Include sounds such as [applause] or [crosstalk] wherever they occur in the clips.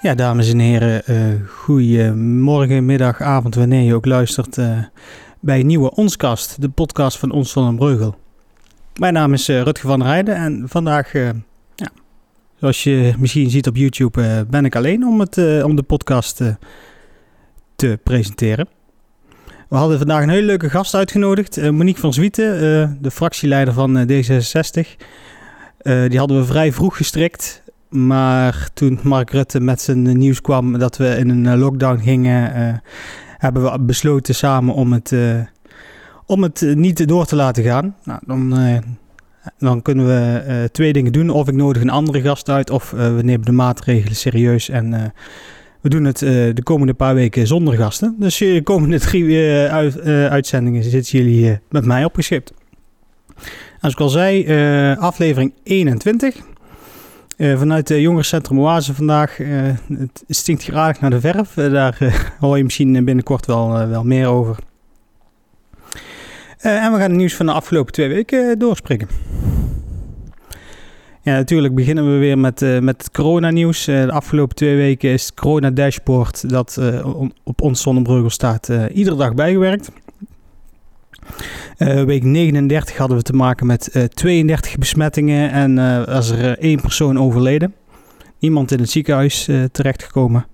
Ja, dames en heren, uh, goedemorgen, middag, avond, wanneer je ook luistert uh, bij Nieuwe Onskast, de podcast van Ons van den Breugel. Mijn naam is uh, Rutger van der Heijden en vandaag, ja, zoals je misschien ziet op YouTube, ben ik alleen om, het, om de podcast te presenteren. We hadden vandaag een hele leuke gast uitgenodigd, Monique van Zwieten, de fractieleider van D66. die hadden we vrij vroeg gestrikt. Maar toen Mark Rutte met zijn nieuws kwam dat we in een eh, lockdown gingen, uh, hebben we besloten samen om het, uh, om het niet door te laten gaan. Nou, dan, dan kunnen we twee dingen doen. Of ik nodig een andere gast uit, of we nemen de maatregelen serieus en we doen het de komende paar weken zonder gasten. Dus de komende drie uit, uitzendingen zitten jullie met mij opgeschikt. Als ik al zei, aflevering 21. Uh, vanuit het jongerencentrum Oase vandaag. Uh, het stinkt aardig naar de verf. Uh, daar [laughs] hoor je misschien binnenkort wel, wel meer over. en we gaan het nieuws van de afgelopen twee weken doorspreken. Ja, natuurlijk beginnen we weer met, met het coronanieuws. de afgelopen twee weken is het corona-dashboard dat op ons Zonnebreugel staat iedere dag bijgewerkt. Uh, week 39 hadden we te maken met uh, eh, 32 besmettingen en uh, was er één persoon overleden. Iemand in het ziekenhuis terechtgekomen.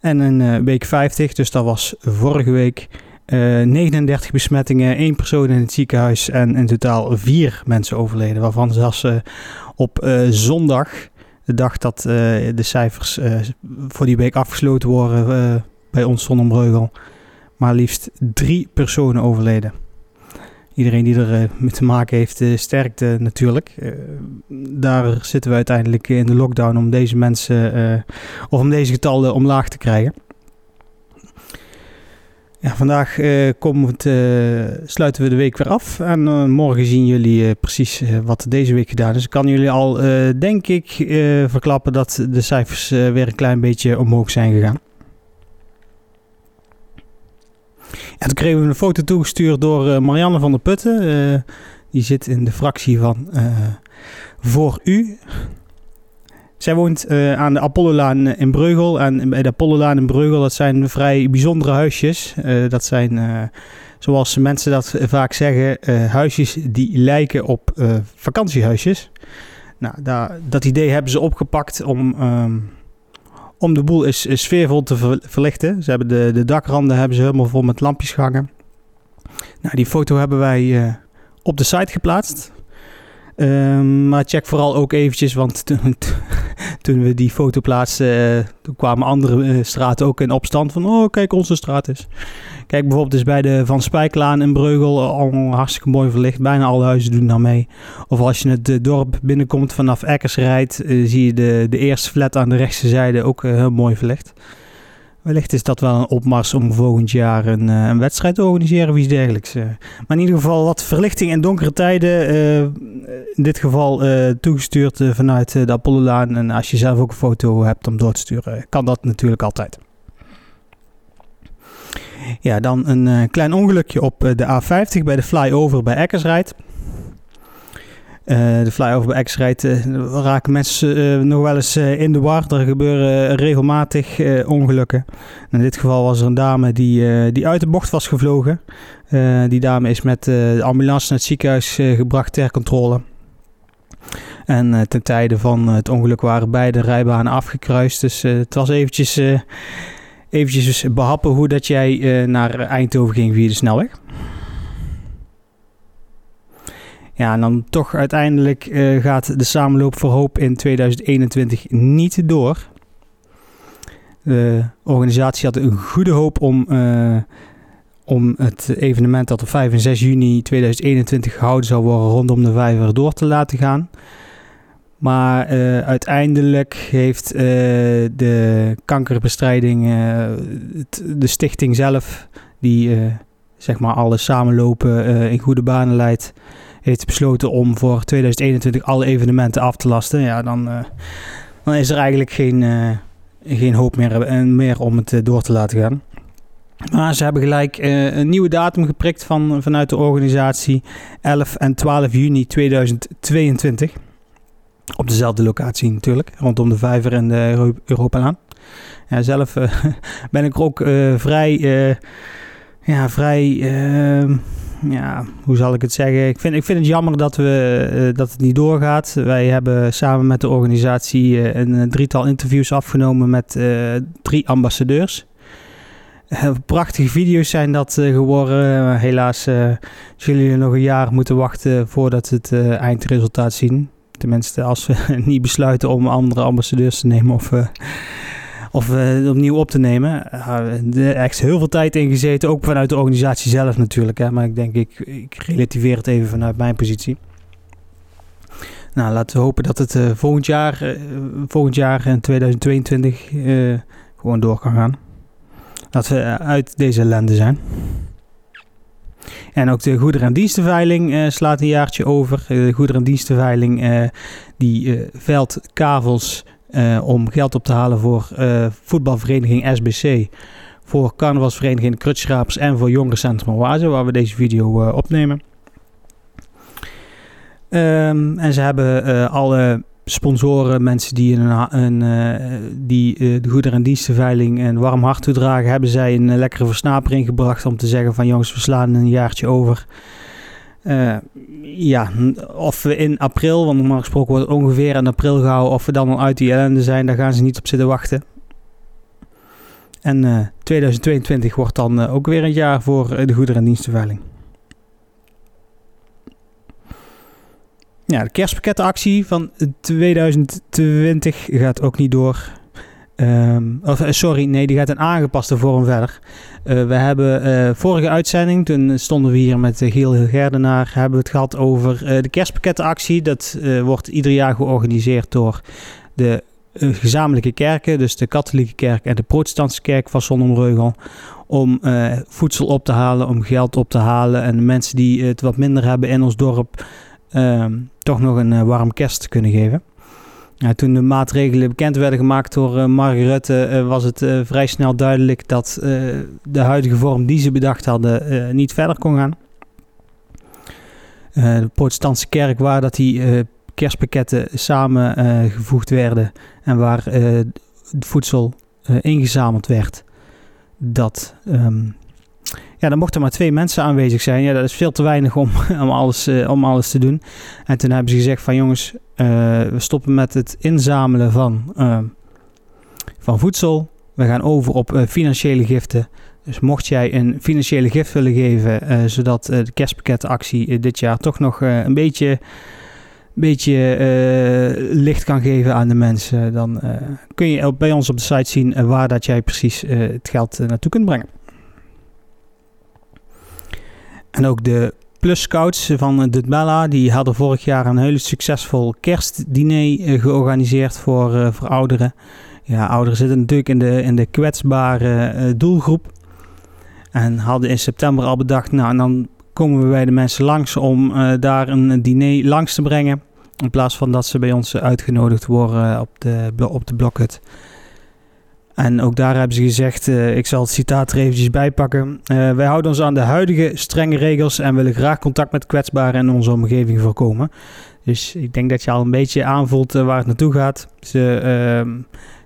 En in week 50, dus dat was vorige week, 39 besmettingen, één persoon in het ziekenhuis en in totaal vier mensen overleden. Waarvan zelfs op zondag, de dag dat de cijfers voor die week afgesloten worden bij ons Zonnebreugel, maar liefst drie personen overleden iedereen die er uh, mee te maken heeft, uh, sterkte natuurlijk. Uh, daar zitten we uiteindelijk in de lockdown om deze mensen of om deze getallen omlaag te krijgen. Ja, vandaag sluiten we de week weer af. En morgen zien jullie precies wat deze week gedaan is. Ik kan jullie al, denk ik, verklappen dat de cijfers weer een klein beetje omhoog zijn gegaan. En toen kregen we een foto toegestuurd door uh, Marianne van der Putten. Uh, die zit in de fractie van uh, Voor U. Zij woont aan de Apollolaan in Breugel. En bij de Apollolaan in Breugel, dat zijn vrij bijzondere huisjes. dat zijn, zoals mensen dat vaak zeggen, huisjes die lijken op vakantiehuisjes. Nou, daar, dat idee hebben ze opgepakt om... Um, om de boel is, sfeervol te verlichten. Ze hebben de, de dakranden hebben ze helemaal vol met lampjes gehangen. Nou, die foto hebben wij uh, op de site geplaatst. Um, maar check vooral ook eventjes, want [laughs] toen we die foto plaatsten, uh, toen kwamen andere uh, straten ook in opstand van, oh kijk, onze straat is. Kijk bijvoorbeeld dus bij de Van Spijklaan in Breugel, al hartstikke mooi verlicht. Bijna alle huizen doen daar mee. Of als je het dorp binnenkomt vanaf Ekkers rijdt, zie je de, de eerste flat aan de rechtse zijde ook heel mooi verlicht. Wellicht is dat wel een opmars om volgend jaar een, uh, een wedstrijd te organiseren of iets dergelijks. Uh. Maar in ieder geval wat verlichting in donkere tijden. Uh, in dit geval toegestuurd vanuit de Apollolaan. En als je zelf ook een foto hebt om door te sturen, kan dat natuurlijk altijd. Ja, dan een klein ongelukje op de A50 bij de flyover bij Eckersrijd. Uh, de flyover bij X-Rijdt uh, raken mensen uh, nog wel eens in de war. Er gebeuren regelmatig ongelukken. In dit geval was er een dame die, die uit de bocht was gevlogen. die dame is met de ambulance naar het ziekenhuis gebracht ter controle. En ten tijde van het ongeluk waren beide rijbanen afgekruist. Dus het was eventjes, eventjes behappen hoe dat jij naar Eindhoven ging via de snelweg. Ja, en dan toch uiteindelijk uh, gaat de samenloop voor hoop in 2021 niet door. De organisatie had een goede hoop om, uh, om het evenement dat op 5 en 6 juni 2021 gehouden zou worden rondom de vijver door te laten gaan. Maar uh, uiteindelijk heeft de kankerbestrijding, de stichting zelf, die zeg maar alle samenlopen in goede banen leidt, heeft besloten om voor 2021 alle evenementen af te lasten, ja, dan, uh, dan is er eigenlijk geen, uh, geen hoop meer, uh, meer om het door te laten gaan. Maar ze hebben gelijk een nieuwe datum geprikt van, vanuit de organisatie 11 en 12 juni 2022. Op dezelfde locatie natuurlijk, rondom de Vijver en de Europalaan. Ja, zelf [laughs] ben ik er ook vrij, ja, vrij, ehm, ja, hoe zal ik het zeggen? Ik vind, ik vind het jammer dat, we, dat het niet doorgaat. Wij hebben samen met de organisatie een drietal interviews afgenomen met drie ambassadeurs. prachtige video's zijn dat geworden. helaas zullen jullie nog een jaar moeten wachten voordat het eindresultaat zien. Tenminste, als we [laughs] niet besluiten om andere ambassadeurs te nemen of, of uh, opnieuw op te nemen. Uh, er is heel veel tijd in gezeten, ook vanuit de organisatie zelf natuurlijk. Hè, maar ik denk, ik, ik relativeer het even vanuit mijn positie. Nou, laten we hopen dat het volgend, jaar, volgend jaar in 2022 gewoon door kan gaan. Dat we uit deze ellende zijn. En ook de goederen- en dienstenveiling slaat een jaartje over. Eh, de goederen- en dienstenveiling die veilt kavels om geld op te halen voor voetbalvereniging SBC. Voor carnavalsvereniging Krutschrapers en voor jongerencentrum Oase, waar we deze video opnemen. Um, en ze hebben alle sponsoren, mensen die, een, een die uh, de goederen- en dienstenveiling een warm hart toedragen, hebben zij een lekkere versnapering gebracht om te zeggen van jongens, we slaan een jaartje over. Ja, of we in april, want normaal gesproken wordt het ongeveer in april gehouden, of we dan al uit die ellende zijn, daar gaan ze niet op zitten wachten. En 2022 wordt dan ook weer een jaar voor de goederen- en dienstenveiling. Ja, de kerstpakketactie van 2020 gaat ook niet door. Um, of, eh, sorry, nee, die gaat een aangepaste vorm verder. Uh, we hebben uh, vorige uitzending, toen stonden we hier met Giel Gerdenaar, hebben we het gehad over de kerstpakketactie. Dat wordt ieder jaar georganiseerd door de gezamenlijke kerken, dus de katholieke kerk en de protestantse kerk van Zonnemreugel. Om voedsel op te halen, om geld op te halen en mensen die het wat minder hebben in ons dorp Ehm, toch nog een warm kerst te kunnen geven. Toen de maatregelen bekend werden gemaakt door uh, was het vrij snel duidelijk dat de huidige vorm die ze bedacht hadden niet verder kon gaan. de protestantse kerk, waar dat die kerstpakketten samengevoegd werden en waar het voedsel ingezameld werd, dat um, ja, dan mochten maar twee mensen aanwezig zijn. Ja, dat is veel te weinig om, [laughs] om, alles, uh, om alles te doen. En toen hebben ze gezegd van jongens, uh, we stoppen met het inzamelen van, uh, van voedsel. We gaan over op financiële giften. Dus mocht jij een financiële gift willen geven, zodat de kerstpakketactie dit jaar toch nog een beetje, beetje licht kan geven aan de mensen, dan kun je bij ons op de site zien waar dat jij precies het geld naartoe kunt brengen. En ook de Plus Scouts van Dutbella, die hadden vorig jaar een heel succesvol kerstdiner eh, georganiseerd voor, uh, voor ouderen. Ja, ouderen zitten natuurlijk in de, in de kwetsbare uh, doelgroep. En hadden in september al bedacht, nou dan komen we bij de mensen langs om daar een diner langs te brengen. In plaats van dat ze bij ons uitgenodigd worden op de, op de blokhut. En ook daar hebben ze gezegd, uh, ik zal het citaat er eventjes bij pakken. Uh, wij houden ons aan de huidige strenge regels en willen graag contact met kwetsbaren in onze omgeving voorkomen. Dus ik denk dat je al een beetje aanvoelt uh, waar het naartoe gaat. Ze, ehm,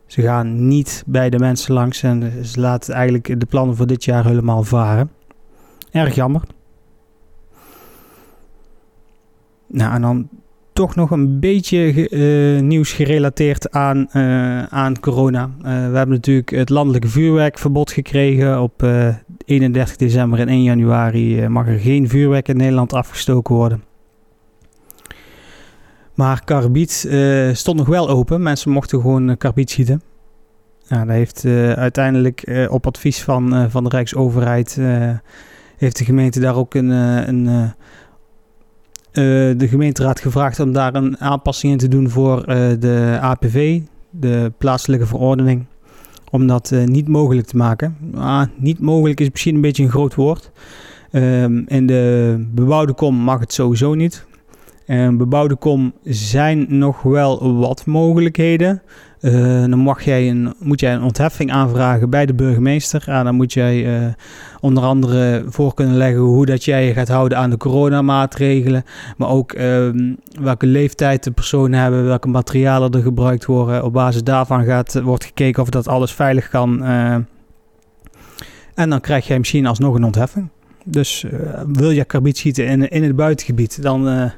ze gaan niet bij de mensen langs en ze laten eigenlijk de plannen voor dit jaar helemaal varen. Erg jammer. Nou, en dan toch nog een beetje uh, nieuws gerelateerd aan, uh, aan corona. Uh, we hebben natuurlijk het landelijke vuurwerkverbod gekregen. Op 31 december en 1 januari mag er geen vuurwerk in Nederland afgestoken worden. Maar karbiet stond nog wel open. Mensen mochten gewoon karbiet schieten. Nou, dat heeft uiteindelijk op advies van, van de Rijksoverheid... heeft de gemeente daar ook een, een de gemeenteraad gevraagd om daar een aanpassing in te doen voor uh, de APV, de plaatselijke verordening, om dat uh, niet mogelijk te maken. Ah, niet mogelijk is misschien een beetje een groot woord. Um, in de bebouwde kom mag het sowieso niet. Um, bebouwde kom zijn nog wel wat mogelijkheden. Dan mag jij een, moet jij een ontheffing aanvragen bij de burgemeester. En dan moet jij onder andere voor kunnen leggen hoe dat jij je gaat houden aan de coronamaatregelen. Maar ook ehm, welke leeftijd de personen hebben, welke materialen er gebruikt worden. Op basis daarvan gaat, wordt gekeken of dat alles veilig kan. en dan krijg jij misschien alsnog een ontheffing. Dus wil je karbiet schieten in, in het buitengebied, dan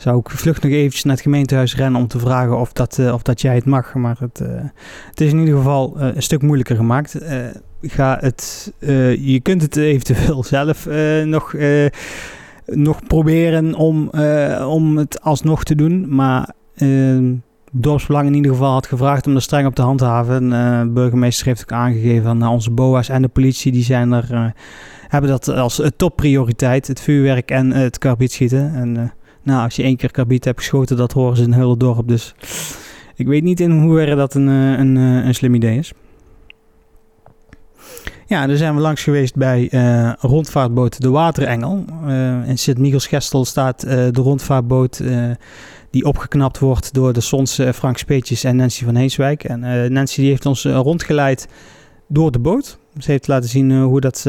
zou ik vlug nog eventjes naar het gemeentehuis rennen om te vragen of dat, uh, of dat jij het mag. Maar het, uh, het is in ieder geval uh, een stuk moeilijker gemaakt. ga het, je kunt het eventueel [laughs] zelf nog, nog proberen om, om het alsnog te doen. Maar dorpsbelang in ieder geval had gevraagd om er streng op te handhaven. De burgemeester heeft ook aangegeven aan onze BOA's en de politie. Die zijn er, hebben dat als topprioriteit. Het vuurwerk en het karbietschieten. En nou, als je één keer kabiet hebt geschoten, dat horen ze in het hele dorp. Dus ik weet niet in hoeverre dat een, eh, een, eh, een slim idee is. Ja, daar zijn we langs geweest bij uh, rondvaartboot De Waterengel. In Sint-Michels-Gestel staat de rondvaartboot die opgeknapt wordt door de Sons Frank Speetjes en Nancy van Heeswijk. En Nancy die heeft ons rondgeleid door de boot. Ze heeft laten zien hoe, dat,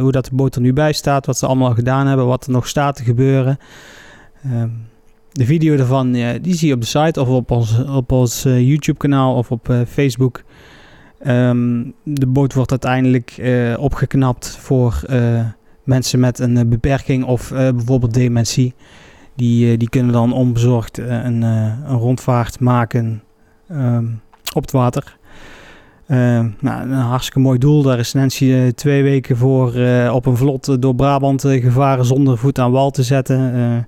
hoe dat de boot er nu bij staat, wat ze allemaal gedaan hebben, wat er nog staat te gebeuren. Ehm, de video daarvan, die zie je op de site of op ons, op ons uh, YouTube kanaal of op uh, Facebook. Um, de boot wordt uiteindelijk uh, opgeknapt voor mensen met een beperking of bijvoorbeeld dementie. Die, die kunnen dan onbezorgd een, een rondvaart maken um, op het water. nou, een hartstikke mooi doel. Daar is Nancy twee weken voor op een vlot door Brabant gevaren zonder voet aan wal te zetten.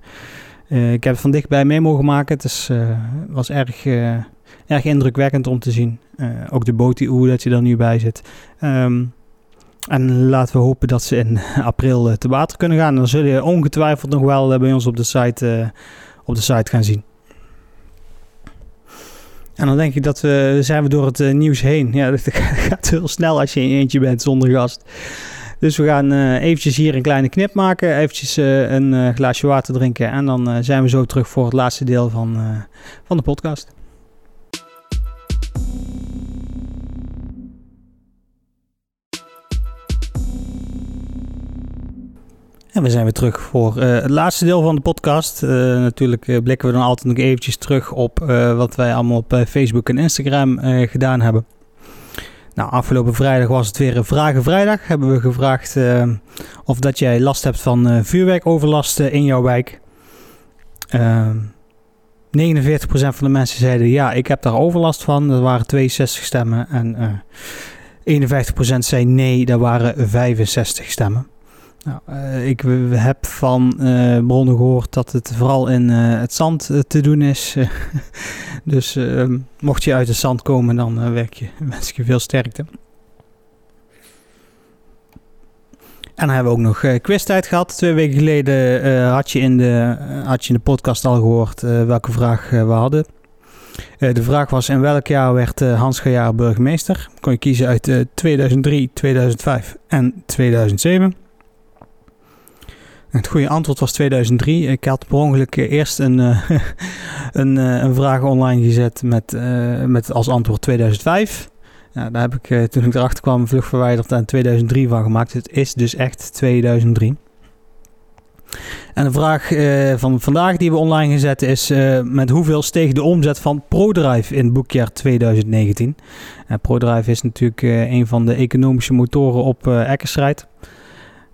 Uh, ik heb het van dichtbij mee mogen maken. Het is, uh, was erg, uh, erg indrukwekkend om te zien. ook de boot, die, dat je er nu bij zit. Um, en laten we hopen dat ze in [laughs] april te water kunnen gaan. Dan zul je ongetwijfeld nog wel bij ons op de site, op de site gaan zien. En dan denk ik dat we zijn we door het nieuws heen. Ja, [laughs] dat gaat heel snel als je in eentje bent zonder gast. Dus we gaan uh, eventjes hier een kleine knip maken. Eventjes uh, een uh, glaasje water drinken. En dan zijn we zo terug voor het laatste deel van, van de podcast. En we zijn weer terug voor het laatste deel van de podcast. natuurlijk blikken we dan altijd nog eventjes terug op wat wij allemaal op Facebook en Instagram gedaan hebben. Nou, afgelopen vrijdag was het weer een Vragen Hebben we gevraagd uh, of dat jij last hebt van uh, vuurwerkoverlast uh, in jouw wijk. 49% van de mensen zeiden ja, ik heb daar overlast van. Dat waren 62 stemmen. En 51% zei nee, dat waren 65 stemmen. Nou, uh, ik heb van uh, bronnen gehoord dat het vooral in uh, het zand te doen is. [laughs] dus ehm, mocht je uit het zand komen, dan werk je, [laughs] wens ik je veel sterkte. En dan hebben we ook nog uh, quiztijd gehad. Twee weken geleden had, je in de, had je in de podcast al gehoord welke vraag we hadden. de vraag was in welk jaar werd Hans Gejaar burgemeester? Kon je kiezen uit 2003, 2005 en 2007. Het goede antwoord was 2003. Ik had per ongeluk eerst een, uh, [laughs] een, uh, een, vraag online gezet met, met als antwoord 2005. Ja, daar heb ik toen ik erachter kwam vlug verwijderd en 2003 van gemaakt. Het is dus echt 2003. En de vraag van vandaag die we online gezet is: met hoeveel steeg de omzet van ProDrive in boekjaar 2019? ProDrive is natuurlijk een van de economische motoren op uh.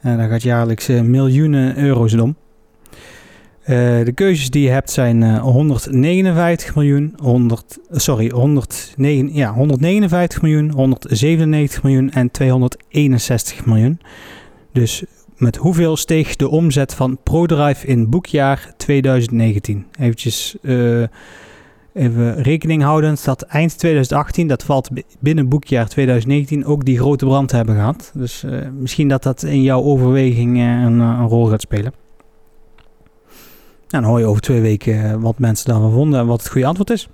En daar gaat jaarlijks eh, miljoenen euro's om. Uh, de keuzes die je hebt zijn uh, 159 miljoen, 100, sorry, 109, ja, 159 miljoen, 197 miljoen en 261 miljoen. Dus met hoeveel steeg de omzet van ProDrive in boekjaar 2019? Eventjes even rekening houdend dat eind 2018, dat valt binnen boekjaar 2019, ook die grote brand hebben gehad. Dus uh, misschien dat dat in jouw overweging uh, een, eh, een, rol gaat spelen. En dan hoor je over twee weken wat mensen daarvan vonden en wat het goede antwoord is.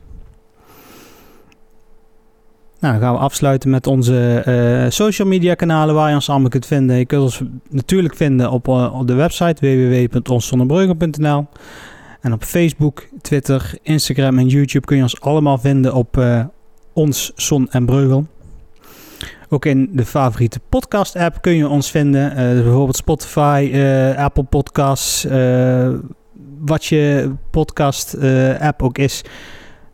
Nou, dan gaan we afsluiten met onze social media kanalen waar je ons allemaal kunt vinden. Je kunt ons natuurlijk vinden op, op de website www.onszonderbreugen.nl. En op Facebook, Twitter, Instagram en YouTube kun je ons allemaal vinden op uh, Ons, Son en Breugel. Ook in de favoriete podcast-app kun je ons vinden. Uh, bijvoorbeeld Spotify, uh, Apple Podcasts, uh, wat je podcast-app ook is.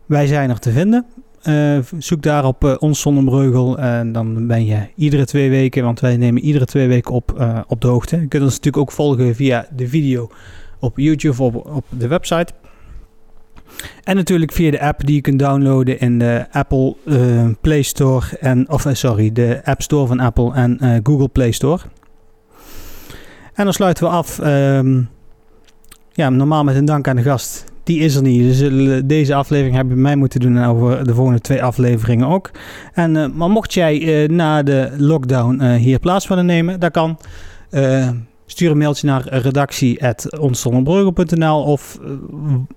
Wij zijn er te vinden. zoek daarop uh, Ons Zonnebreugel en dan ben je iedere twee weken, want wij nemen iedere twee weken op, op de hoogte. Je kunt ons natuurlijk ook volgen via de video op YouTube of op, op de website. En natuurlijk via de app die je kunt downloaden in de Apple uh, Play Store en of uh, sorry, de App Store van Apple en uh, Google Play Store. En dan sluiten we af. Um, ja, normaal met een dank aan de gast. Die is er niet. Dus deze aflevering hebben we mij moeten doen en over de volgende twee afleveringen ook. En, maar mocht jij na de lockdown hier plaats willen nemen, dat kan. Stuur een mailtje naar redactie.onszonderbreugel.nl of uh,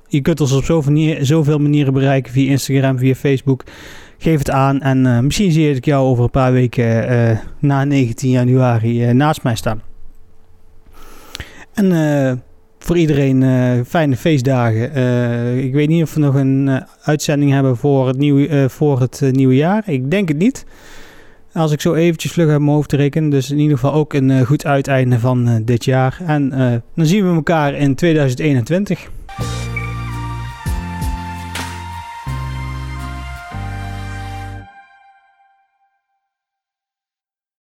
je kunt ons op zoveel, manier, zoveel, manieren bereiken via Instagram, via Facebook. Geef het aan en uh, misschien zie ik jou over een paar weken uh, na 19 januari naast mij staan. En voor iedereen fijne feestdagen. ik weet niet of we nog een uitzending hebben voor het, voor het nieuwe jaar. Ik denk het niet. Als ik zo eventjes vlug uit mijn hoofd rekenen. Dus in ieder geval ook een uh, goed uiteinde van uh, dit jaar. En uh, dan zien we elkaar in 2021.